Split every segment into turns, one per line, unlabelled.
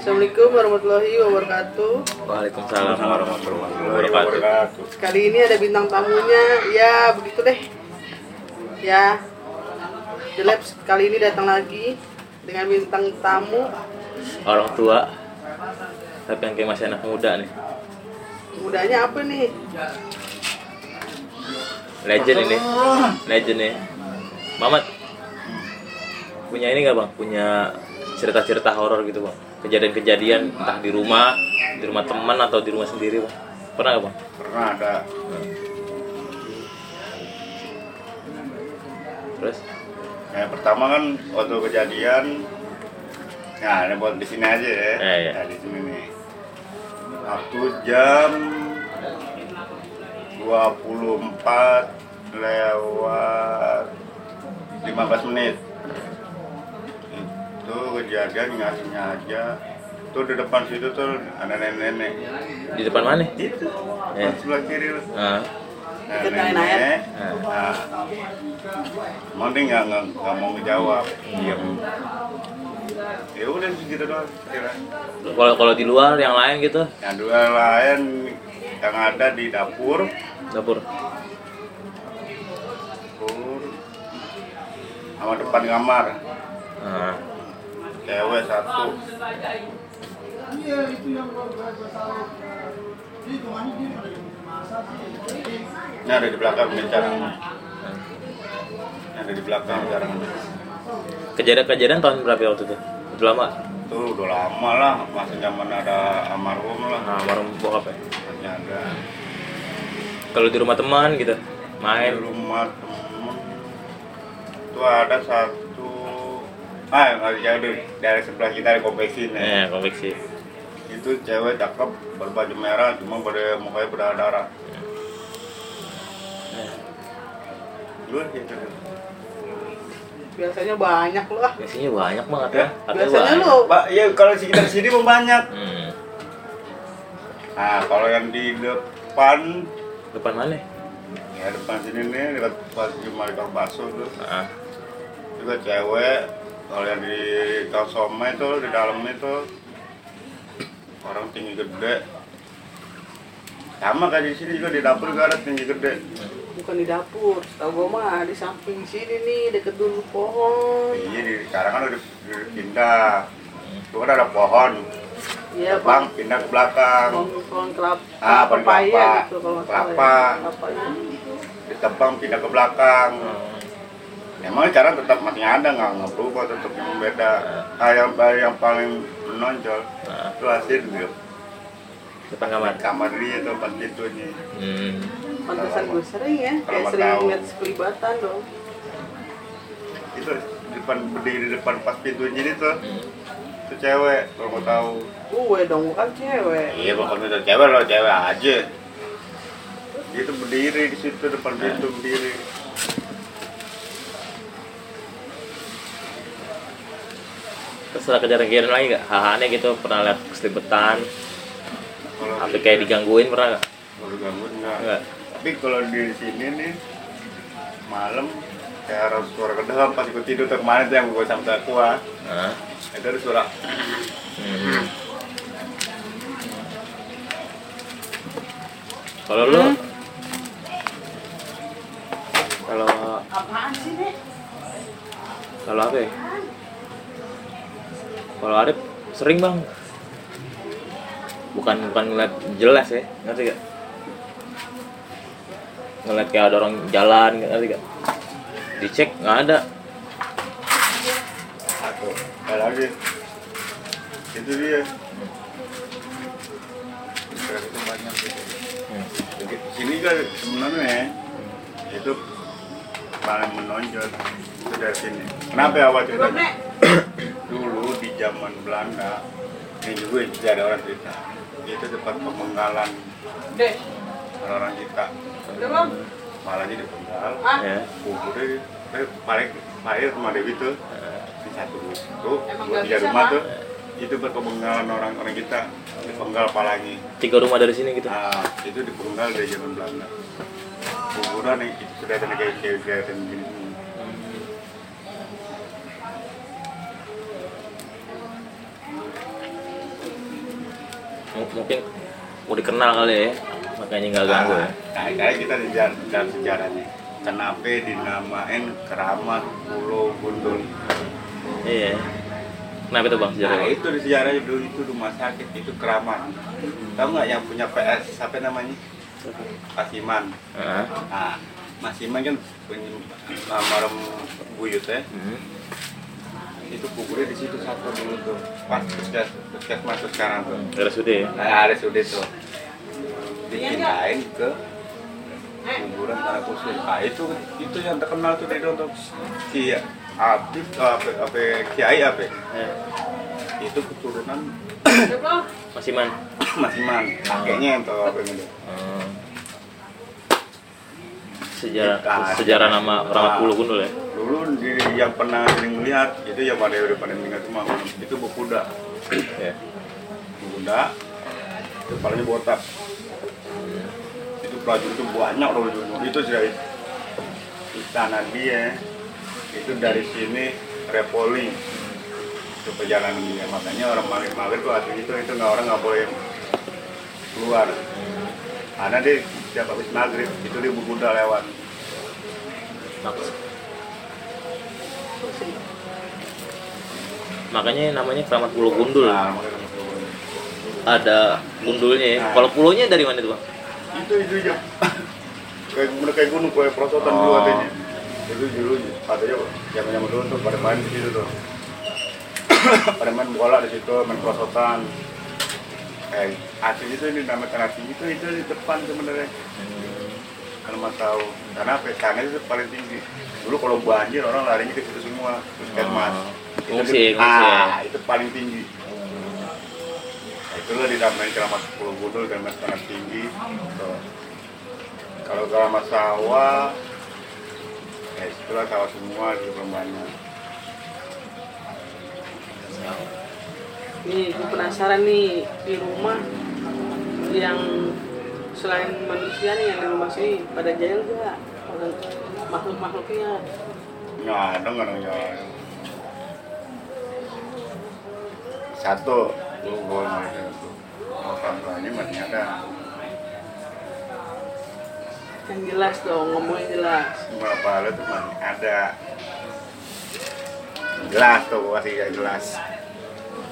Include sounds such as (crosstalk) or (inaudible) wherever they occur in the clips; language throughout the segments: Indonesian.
Assalamualaikum warahmatullahi wabarakatuh.
Waalaikumsalam warahmatullahi wabarakatuh.
wabarakatuh.
Kali ini ada bintang tamunya. Ya, begitu deh. Ya. The Labs kali ini datang lagi dengan bintang tamu.
Orang tua, tapi yang kayak masih anak muda nih.
Mudanya apa nih?
Legend ini, legend nih. Mamat, punya ini nggak bang? Punya cerita-cerita horor gitu bang? Kejadian-kejadian entah di rumah, di rumah teman atau di rumah sendiri bang? Pernah nggak bang?
Pernah ada
Terus?
yang pertama kan waktu kejadian Nah, ini buat di sini aja ya.
Eh, iya.
Nah, di sini nih. Waktu jam 24 lewat 15 menit. Itu kejadian nggak sengaja. Tuh di depan situ tuh ada nenek-nenek.
Di depan mana?
Itu.
Eh.
Pas sebelah kiri loh.
Ah,
Nah,
Ikut main air.
Nah, nggak nggak mau ngejawab, diam. Ya udah segitu doang. Kira.
kalau kalau di luar yang lain gitu,
Yang dua lain yang ada di dapur,
dapur.
dapur sama depan kamar,
Ah,
cewek satu. Ini ada di belakang sekarang. Ini ada di belakang sekarang.
Kejadian-kejadian tahun berapa waktu itu? Udah lama?
Tuh udah lama lah, masih zaman ada almarhum lah.
Nah, warung bokap ya?
Masih ada.
Kalau di rumah teman gitu,
Di
main.
rumah temen tuh ada satu ah nggak deh dari sebelah kita ada konveksi nih
Eh, konveksi.
itu cewek cakep berbaju merah cuma ber mukanya berdarah lu gitu
Biasanya banyak loh. ah.
Biasanya banyak banget ya.
Ya,
Katanya
Biasanya
banyak.
lo
pak ya kalau sekitar sini mau banyak
Hmm.
nah kalau yang di depan
Depan mana?
ya depan sini nih dekat pas cuma bakso tuh
Ah,
juga cewek kalau yang di Tosoma itu di dalam itu orang tinggi gede sama kayak di sini juga di dapur juga ada tinggi gede
bukan di dapur. Tahu gua mah di samping sini nih deket dulu pohon.
iya di sekarang kan udah, pindah itu kan ada pohon
Iya,
bang pindah ke belakang
Pohon kelapa,
Ah, pohon kelapa.
gitu kalau salah.
Kelapa.
ya. Kelapa ya.
ditebang pindah ke belakang emang sekarang tetap masih ada nggak nggak berubah tetap yang beda ah, yang, yang paling menonjol
ah,
itu hasil gitu
depan kamar.
kamar dia tuh pas pintunya
Hmm.
Pantesan gue sering ya, kayak sering
tahu.
lihat sekelibatan dong.
itu depan berdiri di depan pas pintunya ini tuh
Hmm.
itu cewek kalau mau tahu
Gue dong, bukan cewek.
iya pokoknya itu cewek loh cewek aja dia tuh berdiri di situ depan pintu berdiri
Terus ada kejadian-kejadian lagi gak? Hal aneh gitu, pernah lihat keselibetan,
kalau
apa kayak digangguin pernah gak?
kalau ganggu enggak
Enggak.
tapi kalau di sini nih malam kayak harus suara ke dalam pas ikut tidur tuh kemarin tuh yang gue sama kuah
Ah.
itu ada suara
Hmm. Kalau lu kalau
Apaan sih, Nek?
kalau apa ya? Kalau Arif sering bang. Bukan bukan ngeliat jelas ya ngerti gak ngeliat kayak ada orang jalan ngerti gak dicek nggak ada.
Satu. Ada lagi itu dia. Itu banyak gitu
Hmm.
Jadi, sini kan sebenarnya itu paling menonjol itu dari sini. Kenapa ya awal ceritanya zaman Belanda ini juga tidak ada orang cerita. Itu tempat pemenggalan
Dek,
orang-orang kita. Malah jadi penggal.
Ah,
ya.
Kuburnya eh, paling paling rumah Dewi tuh di satu itu dua tiga rumah tuh. Itu berpenggalan orang-orang kita dipenggal palagi
tiga rumah dari sini gitu?
Nah itu dipenggal dari zaman Belanda. Kuburan yang itu sudah ada kayak kayak kelihatan
mungkin mau dikenal kali ya makanya nggak ganggu ya
Nah, kayak kita di dalam sejarahnya. Kenapa dinamain Keramat Pulau Gundul?
iya kenapa itu bang
Nah,
sejarah
itu di sejarah dulu itu rumah sakit itu Keramat. Tahu nggak yang punya PS siapa namanya? Pak Iman.
Heeh.
Nah, Mas Iman kan punya almarhum buyut ya.
Hmm.
Itu kuburnya di situ satu dulu tuh. Pas puskes puskesmas tuh sekarang tuh.
RSUD ya
Nah, ada sudah tuh. Dipindahin ke kuburan tanah kusir. Nah, itu itu yang terkenal tuh dari untuk si Abdi apa apa Kiai apa?
Eh,
Itu keturunan
Mas Iman (coughs)
Mas Iman, kakeknya yang tahu apa gitu.
Hmm. sejarah sejarah nama Ramat Pulau Gundul ya
Dulu di, yang pernah sering melihat itu yang pada udah pada meninggal semua itu Bukuda.
ya
Bukuda, kepalanya botak. Itu prajurit itu banyak loh. Itu dari istana dia. Itu dari sini repoli itu perjalanan dia. Makanya orang maghrib maghrib tuh asli itu itu nggak orang nggak boleh keluar. Karena dia setiap habis maghrib itu dia Bukuda lewat.
Makanya namanya Keramat Pulau Gundul.
Nama Bukuda.
ada gundulnya ya.
Nah.
kalau pulaunya dari mana itu bang?
Itu itu aja kayak bener kayak gunung kayak perosotan dulu
Oh.
katanya. Itu dulu katanya zaman zaman dulu tuh pada main di situ tuh. Pada main bola di situ main perosotan. Eh asli itu ini nama tanah tinggi itu itu di depan sebenarnya. Kalau mau tahu karena apa tanah itu paling tinggi dulu kalau banjir orang larinya ke situ semua puskesmas
Oh.
Itu
Ngungsi, ngungsi ya.
ah, itu paling tinggi Nah, itulah dinamain keramat 10 gudul dan tanah tinggi Tuh. kalau keramat sawah ya itulah sawah semua di banyak
Nih, gue penasaran nih di rumah yang selain manusia nih yang di rumah sini pada jahil gak? Makhluk-makhluknya.
Nggak ada nggak ada nggak ada. satu. Lu itu orang tuanya masih ada.
Yang jelas dong, ngomongnya jelas.
berapa hal itu masih ada? Jelas tuh yang jelas.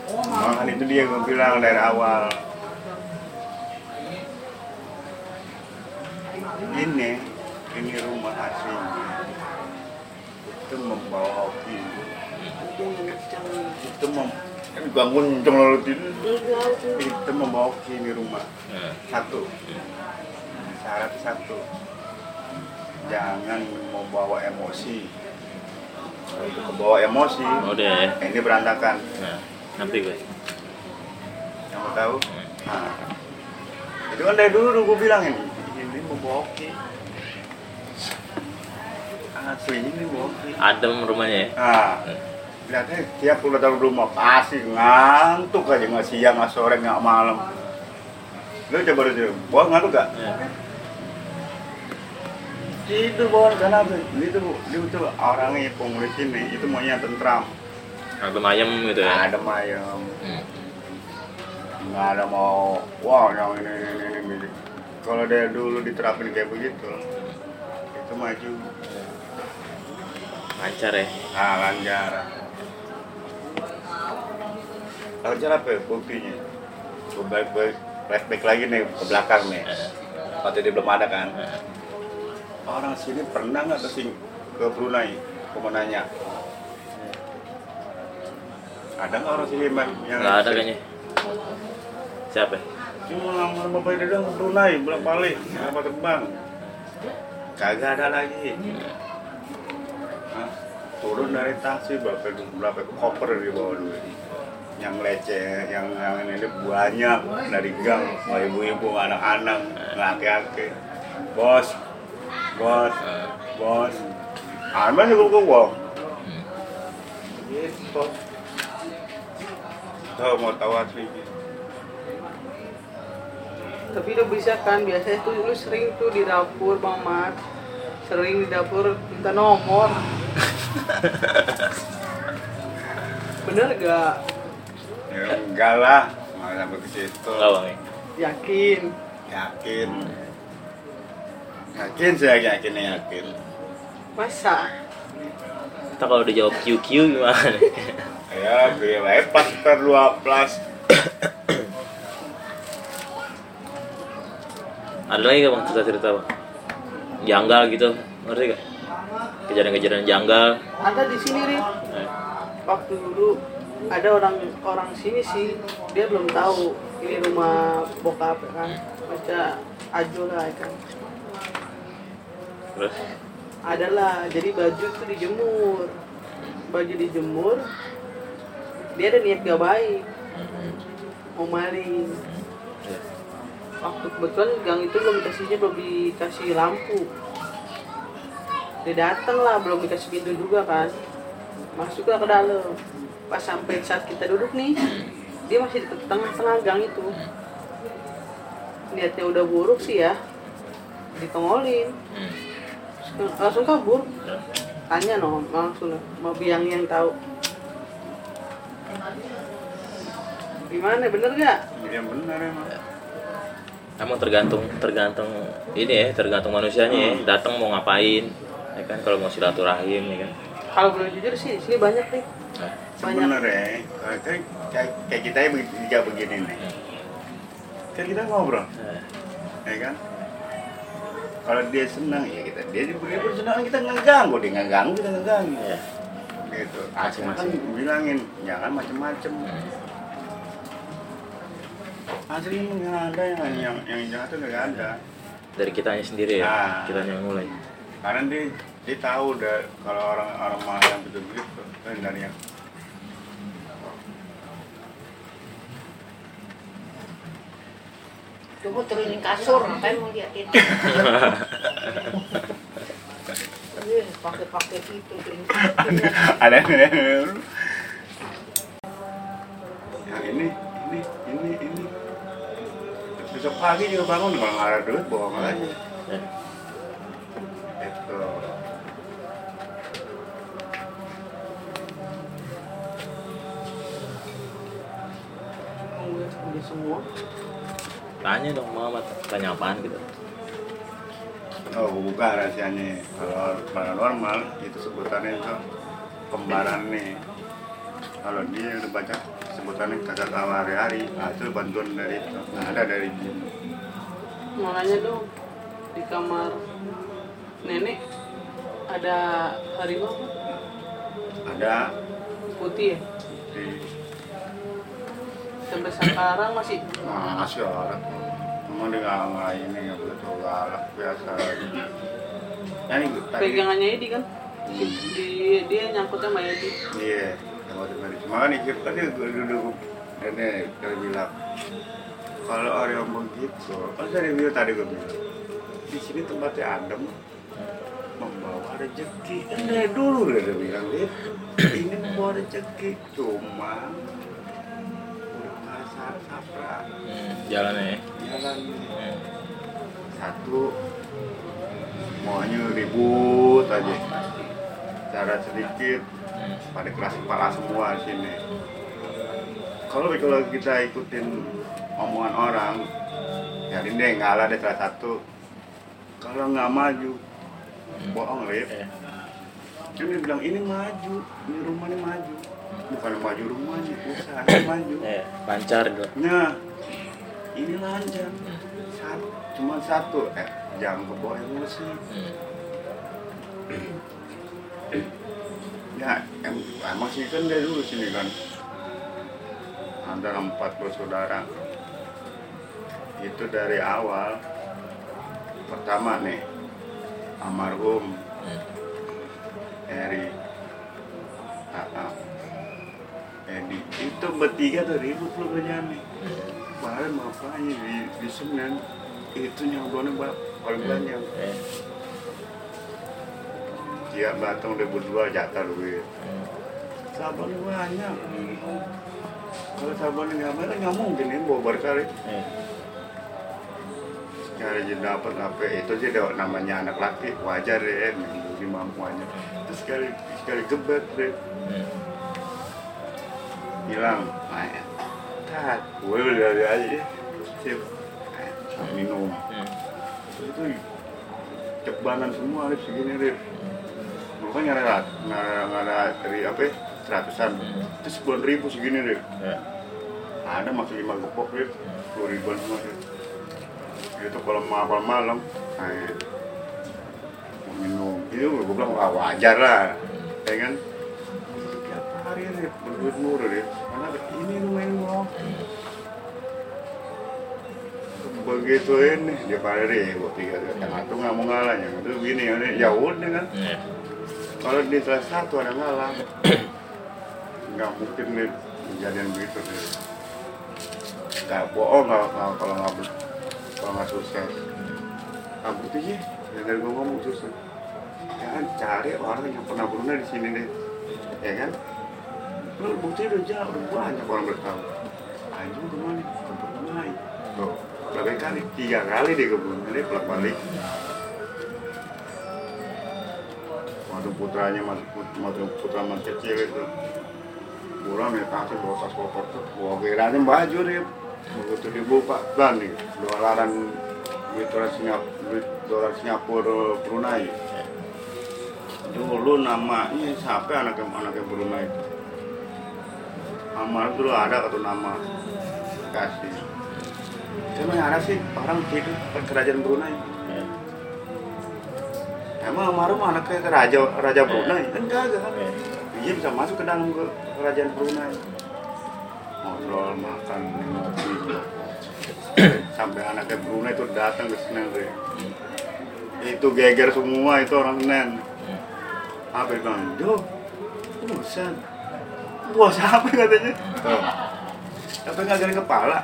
Makanya itu dia gue bilang dari awal. Ini rumah aslinya itu membawa hoki
Itu
mem kan kenceng lalu itu membawa hoki ini rumah.
Nah,
satu. Syarat satu. Jangan membawa emosi. Kalau itu kebawa emosi
oh udah ya?
ini berantakan.
Nah nanti gue
yang mau tahu? Nah, itu kan dari dulu gue bilang ini. Ini membawa hoki asli ini membawa hoki
adem rumahnya ya?
Nah lihatnya tiap pulang dari rumah. Pasti ngantuk aja nggak siang nggak sore nggak malam. Lu coba dulu gua ngantuk gak
Ya.
itu bawaan karena itu itu tuh orangnya penghuni sini itu maunya tentram.
Adem ayam gitu ya?
Ada mayem
Hmm.
nggak ada mau wah yang ini ini ini, ini. kalau dari dulu diterapin kayak begitu itu maju
lancar ya?
Nah lancar. Lancar apa ya buktinya gue balik balik flashback lagi nih ke belakang nih.
Eh,
waktu dia belum ada kan?
Eh.
orang sini pernah nggak ke sing ke Brunei? Aku mau nanya. Ada nggak orang sini Mak, yang
nggak ada kayaknya. Siapa?
Cuma sama bapak dia doang ke Brunei bolak balik apa terbang kagak ada lagi? Turun dari taksi berapa berapa koper di bawah dulu. Yang leceh yang yang ini banyak dari gang ibu-ibu anak-anak laki-laki. Bos bos bos. Alma juga gue
hmm.
gitu Tuh mau tahu asli.
Tapi udah bisa kan, biasanya tuh lu sering tuh di dapur Bang Mat. Sering di dapur minta nomor (laughs) Bener gak?
ya enggak lah nggak sampai ke situ
Enggak bang ya?
Yakin.
yakin yakin saya yakin yakin
Masa?
Kita kalau udah jawab QQ gimana? (laughs)
ya gue lepas per 12
Ada lagi gak bang cerita-cerita bang? Janggal gitu, ngerti gak? Kejadian-kejadian janggal.
Ada di sini nih.
Eh,
Waktu dulu ada orang orang sini sih. Dia belum tahu ini rumah bokap ya kan. Baca ajo lah ya kan.
Terus?
adalah jadi baju itu dijemur. Baju dijemur. Dia ada niat gak baik. Mau maling.
Ya.
waktu kebetulan gang itu belum dikasihnya belum dikasih lampu dia datang lah belum dikasih pintu juga kan masuklah ke dalam pas sampai saat kita duduk nih dia masih di tengah-tengah gang itu niatnya udah buruk sih ya ditongolin
Hmm.
langsung kabur
Ya.
tanya no langsung mau biang yang tahu gimana bener gak
Iya benar emang.
Emang tergantung tergantung ini ya, tergantung manusianya ya. Datang mau ngapain? Ya kan kalau mau silaturahim ya kan.
kalau boleh jujur sih di sini banyak nih
Nah,
Sebenarnya kalau kayak, kayak, kayak kita ya begini, juga begini nih. Kan kita ngobrol,
nah,
ya kan? Kalau dia senang ya kita, dia juga senang kita ngeganggu, dia ngeganggu kita ngeganggu.
ya.
Gitu.
Masing-masing.
Kan bilangin jangan macem-macem. Asli nggak ada yang yang yang jahat tuh nggak ada.
Dari kitanya sendiri ya,
Ah.
kitanya yang mulai.
Karena dia dia tahu udah kalau orang orang malah yang begitu begitu kan dari yang
Coba turunin kasur, ngapain mau liatin? (laughs) Ih, pakai-pakai itu turunin kasur.
ada yang ini ini ini ini besok pagi juga bangun kalau nggak ada duit bohong aja
Udah semua
Tanya dong Muhammad, tanya apaan gitu.
oh buka rahasianya. Kalau paranormal itu sebutannya itu kembaran nih. Kalau dia udah baca sebutannya kagak tahu hari-hari. Nah itu bantuan dari itu. Nggak ada dari jin
makanya dong di kamar nenek ada harimau kan?
ada.
Putih ya?
Di
sampai sekarang masih?
Nah, masih dia nggak nggak ini nggak begitu galak biasa. Ya ini
pegangannya Edi kan? Di dia nyangkutnya sama Edi.
Iya, yang waktu tadi. Makanya nih tadi gue duduk nenek kali bilang kalau orang yang begitu, kan dari bilang tadi gue bilang di sini tempatnya adem membawa rezeki. Kan dari dulu udah dia bilang dia ini membawa rezeki. Cuma udah kasar sapra.
Hmm, jalannya ya.
jalan
Hmm.
satu. Maunya ribut aja. Cara sedikit.
Hmm.
pada keras kepala semua di sini. Kalau kalau kita ikutin omongan orang jadi deh ngalah deh salah satu. Kalau nggak maju bohong Rip
Eh,
kan dia bilang ini maju ini rumah ini maju bukan maju rumahnya usahanya (coughs) maju
eh, lancar gitu.
Nah, ini lancar. Satu, cuma satu, eh, jangan ke bawah emosi.
Hmm.
Ya, em, emang sih kan dari dulu sini kan. Ada empat bersaudara. Itu dari awal. Pertama nih, almarhum
Hmm.
Eri, Aa, Edi. Itu bertiga tuh ribut lu kerjaan nih. Kemarin makanya di, di Senen itu nyambungnya bak paling banyak.
Eh,
Dia batang udah berdua jatah duit.
hmm.
Sabarnya banyak. Kalau sabarnya nggak banyak nggak mungkin ini bawa berkali.
Eh,
Sekali aja dapat apa itu sih deh namanya anak laki wajar deh di mampuannya. Terus sekali sekali gebet deh.
Hmm.
hilang. Nah, tat. Gue udah dari aja sip. Minum.
Hmm.
itu cebanan semua Rip, segini Rip dulu kan nyari rat nggak ada dari apa ya, seratusan. Itu sepuluh ribu segini Rip
Ya.
ada masih lima gepok Rip sepuluh ribuan semua Rip itu kalau malam. Malam nah, minum. Itu gue bilang wah wajar lah. Ya kan? Tiap hari Rip berduit murah Rip karena ini ini mau begitu ini dia pada ribut tiga yang satu nggak mau ngalah yang itu gini ya ya udah kan?
Ya.
kalau di salah satu ada ngalah. Nggak mungkin nih kejadian begitu nih nggak bohong nggak nggak- kalau nggak kalau nggak sukses nggak berarti ya yang dari gue ngomong sukses ya kan cari orang yang pernah berusaha di sini deh. Ya kan? Lu bukti udah jauh udah banyak orang bertahu anjing ke mana ke Brunei tuh berapa kali? Tiga kali dia ke Brunei dia bolak balik waktu putranya masih put- waktu putra masih kecil itu. Pulang ya kasih bawa tas koper tuh bawa geranya baju dia begitu dibuka dan nih dolaran duit dolar Singapura duit dolar Singapura Brunei dulu namanya siapa anaknya anaknya Brunei itu nama dulu ada atau nama kasih Cuma yang ada sih orang gitu ke kerajaan Brunei. Emang almarhum anaknya raja raja Brunei kan kagak kan?
Ya.
Dia bisa masuk ke dalam ke kerajaan Brunei. Ngobrol, makan, ngopi. (clears throat) Sampai anaknya Brunei itu datang ke Senen deh. Itu geger semua itu orang Senen. Apa bilang, Jo, bosan. Bos apa katanya? Tapi nggak dari kepala.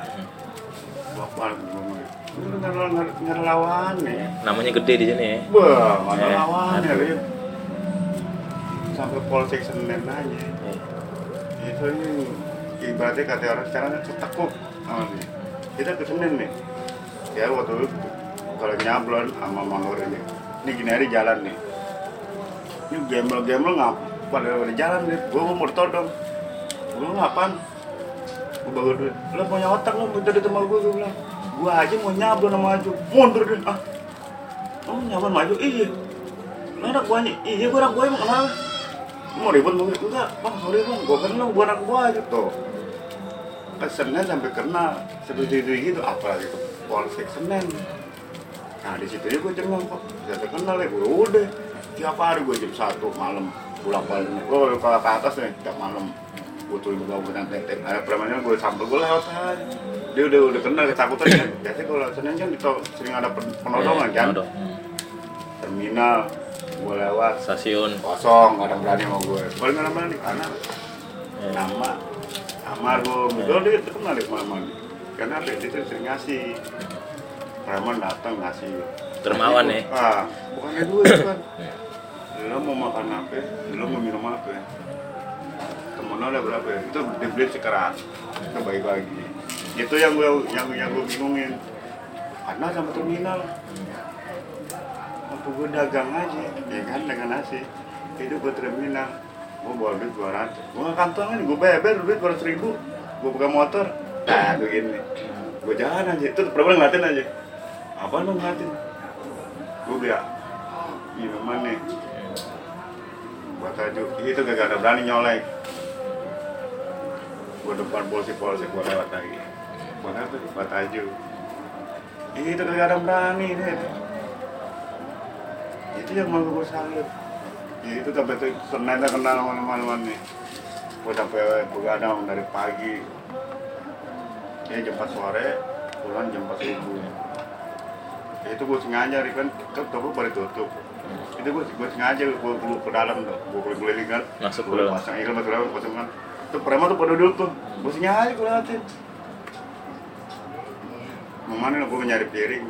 Bapak ngomong, lu nggak nggak nggak lawan nih.
Namanya gede di sini ya.
Wah,
Eh, aduh.
Rip. Sampai polsek Senen aja. Itu ini ibaratnya kata orang sekarang kan setekuk sama dia. Kita ke Senen nih. Ya waktu itu kalau nyablon sama Mangur ini. Ini gini hari jalan nih. Ini gembel-gembel ngap pada pada jalan nih. Gue mau ditodong. Gue ngapain? Gue bawa duit. Lo punya otak lo minta duit sama gue, gue bilang. Gue aja mau nyablon sama maju. Mundur deh. Ah, Oh nyaman maju? Iya Lo anak buahnya? Iya gue anak buahnya mau kenal Mau ribut mau ribut? Enggak bang sorry bang. Gue kenal gue anak buah gitu. Kesennya sampai kenal Seperti itu gitu. Apalagi ke Polsek Senen. Nah di situ gue cengang kok Bisa terkenal ya. Gue udah. Tiap hari gue jam satu malam Pulang balik. Gue kalau ke atas nih Tiap malam. Gue tuh ibu gue tetek Ada premannya gue sambil gue lewat aja dia udah udah kenal ketakutan kan. Biasanya kalau Senin kan itu sering ada pen- penodongan kan?
Penodong.
terminal gue lewat.
Stasiun.
kosong nggak ada berani sama gue paling nggak ada berani karena
Ya.
nama nama gue betul dia terkenal di ke mana-mana karena apa dia tuh sering ngasih. Preman datang ngasih.
Dermawan ya.
ah bukannya duit kan lo mau makan apa? Lo mau minum apa? Temen lo ada berapa? Ya? itu dibeli sekeras. Itu baik lagi. Itu yang gue yang yang gue bingungin. Karena sama terminal gue dagang aja ya kan dengan nasi. Itu gue terminal gue bawa duit dua ratus. Gue kantongin gue beber duit dua ratus ribu. Gue buka motor nah begini gue jalan aja itu problem ngeliatin aja. Apa lu ngeliatin? Gue bilang minuman nih. Buat aja itu gak ada berani nyolek. Gue depan polisi polisi gue lewat lagi. Buat apa? Buat aja itu gak ada berani deh itu yang mau gue salut itu sampai tuh ternyata kenal sama teman-teman nih gue sampai begadang dari pagi. Ya jam 4 sore pulang jam 4 subuh ya, itu gue sengaja nih kan. Toko pada tutup. Itu gue gue sengaja gue gue ke dalam tuh. Gue keliling keliling kan.
Masuk ke
gue
dalam.
pasang iklan masuk ke dalam pasang kan tuh preman tuh pada duduk tuh. Gue sengaja gue liatin mau mana gue nyari piring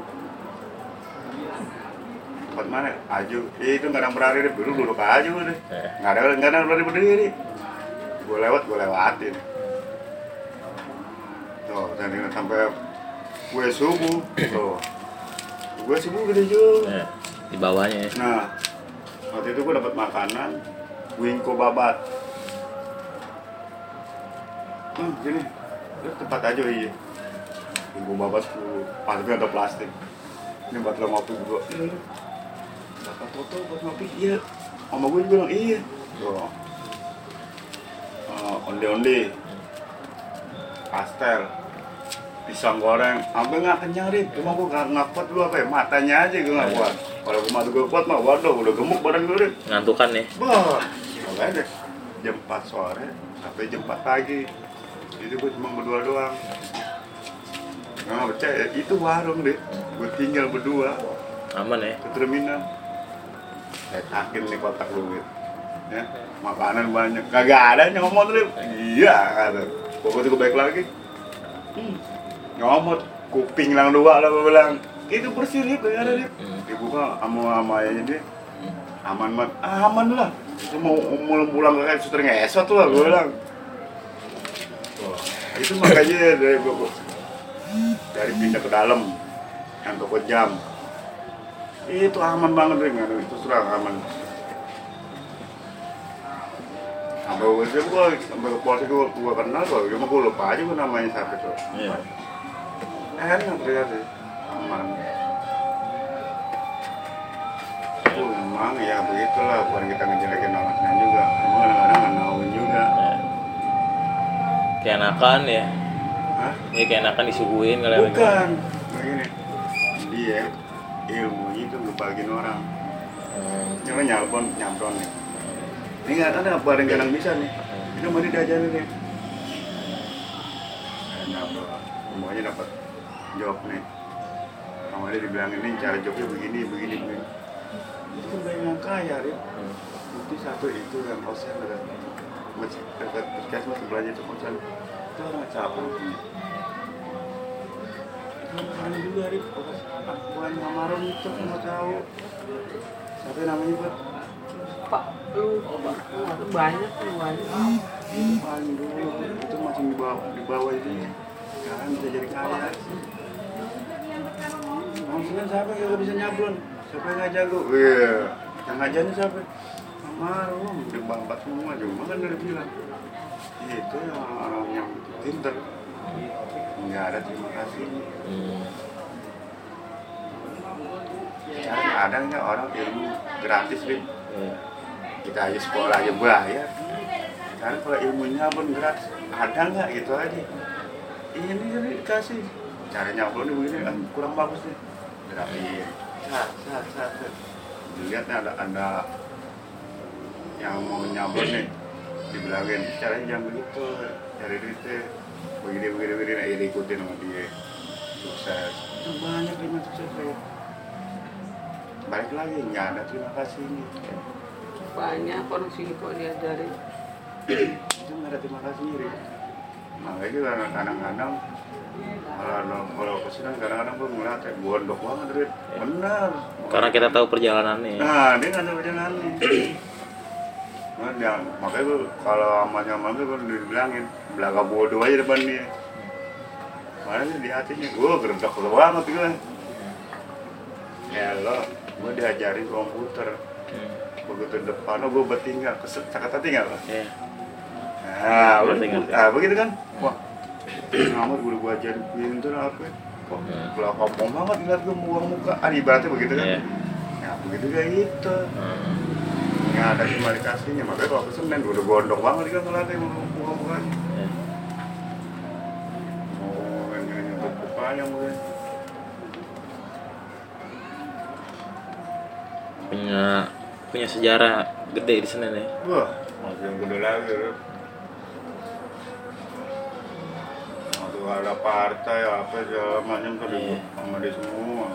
tempat mana? Aju. Eh, itu nggak ada berani deh. Dulu duduk aja deh.
Eh.
nggak ada nggak ada berani berdiri. Gue lewat gue lewatin. Tuh dan ini sampai gue subuh. Tuh. Gue subuh gede juga.
Ya. Di bawahnya ya.
nah waktu itu gue dapat makanan wingko babat. Hmm, gini. Terus tempat aja iya. Ibu bapak sepuluh. Plastik atau plastik. Ini buat lo ngopi juga iya bapak foto buat ngopi. Iya. Sama gue bilang iya. Tuh. Eh, onde-onde. Pastel. Pisang goreng. Sampai nggak kenyang Rip. cuma gue nggak nggak kuat lu apa ya? Matanya aja gue nggak kuat. Kalau gue mata gue kuat mah waduh udah gemuk badan gue Rip.
ngantukan ya?
Bah, makanya deh jam 4 sore sampai jam 4 pagi. Itu gue cuma berdua doang. Nggak percaya. Itu warung deh gue tinggal berdua.
Aman ya?
Ke terminal saya takin nih kotak lu gitu ya makanan banyak. Kagak ada nyomot Rip. iya kata. Pokoknya gue baik lagi. Hmm. nyomot. Kuping lang dua lah gue bilang. Itu bersih Rip gak ada Rip.
Hmm.
dibuka sama sama ini dia. Aman man ah, aman lah. Itu mau mau pulang ke suster ngesot lah gue bilang. Wah, itu makanya dari gua- dari pindah ke dalam. Yang toko jam itu aman banget deh nggak itu serang aman. Sampai gue sih gue sampai ke polsek gue gue kenal kok cuma gue lupa aja gue namanya siapa tuh
Iya.
enak ternyata aman. Memang ya begitulah. Bukan kita ngejelekin orangnya juga. Emang kadang-kadang nggak juga.
Iya. kayak enakan ya.
Hah?
ya kayak enakan disuguhin kali ya.
bukan begini. Dia ilmunya itu ngebagiin orang
Hmm.
Jangan nyalpon, nyampron nih. Ini nggak ada apa yang kadang bisa nih. Ini mau diajarin nih. Nah. Semuanya dapat job nih. Sama dia dibilangin nih cara jobnya begini, begini, begini. Itu kan banyak yang kaya ya.
Hmm.
Bukti satu itu yang kosan ada. Dekat puskesmas sebelahnya itu kosan. Itu orang capek punya. Itu orang juga Rip, bukan ngamaron itu nggak tahu. Siapa namanya buat
Pak, lu banyak tuh banyak.
itu paling dulu? Itu masih di bawah di bawah ini. Sekarang bisa jadi kaya. Maksudnya siapa yang gak bisa nyablon? Siapa yang nggak jago? Iya. Yang ngajarnya siapa? Amarum di bambat semua cuma kan udah bilang itu yang orang yang pinter nggak ada terima kasih.
Hmm.
sekarang ada nggak orang ilmu gratis Lim?
Iya.
kita aja sekolah aja bayar. Sekarang kalau ilmunya pun gratis. Ada nggak gitu aja? Ini jadi dikasih cara nyablon nih begini ah, kurang bagus nih. Gerakin sat sat sat sat. dilihat nih ada ada yang mau nyablon nih. Dibilangin caranya jangan begitu. Cari duitnya begini begini begini nah, ya diikutin sama dia. Sukses. Nah, banyak yang sukses balik lagi nggak ada terima kasih ini.
Banyak orang sini kok diajarin.
itu nggak ada terima kasih nih makanya juga kadang-kadang kalau kalau ke sini kadang-kadang gue ngeliat kayak gondok banget Rit bener.
Karena kita tahu perjalanannya.
Nah dia nggak tahu jalan nih Nah, dia, makanya gue kalau sama sama gue gue dibilangin belaga bodoh aja depan dia mana sih di hatinya gue gerendok lo banget gue ya lo gue diajarin komputer
Hmm.
begitu depan lo gue bertinggal kesel cakap tinggal lo
Iya.
Nah, nah, begitu kan? Wah, ngamat gue gua ajarin pintu apa? Kok
Hmm.
belah kampung banget ngeliat gue buang muka. Ah, ibaratnya begitu kan?
Iya.
Nah, begitu kayak gitu.
Hmm.
Nggak ada cuma dikasihnya. Makanya kalau gue udah gondok banget kan ngeliatnya mau buka mukanya.
Iya.
Mau yang ini untuk mukanya mungkin.
punya punya sejarah gede di Senen ya
Wah, masih yang gede lagi. Rip. Waktu ada partai apa segala macam tuh
Iya.
di sama dia semua.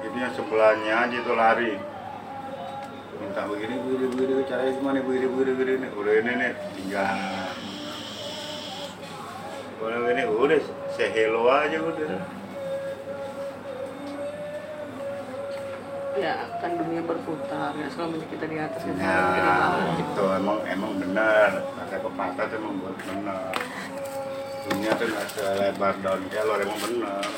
Jadi yang sebelahnya aja tuh lari. Minta begini, begini, begini, caranya gimana, begini, begini, begini. Udah ini nih, tinggal. Udah ini, udah say hello aja udah.
Ya kan dunia berputar ya selamanya kita di atas kita
Nah, itu emang emang benar. Kata pepatah tuh emang benar. Dunia tuh nggak selebar daun kelor emang benar.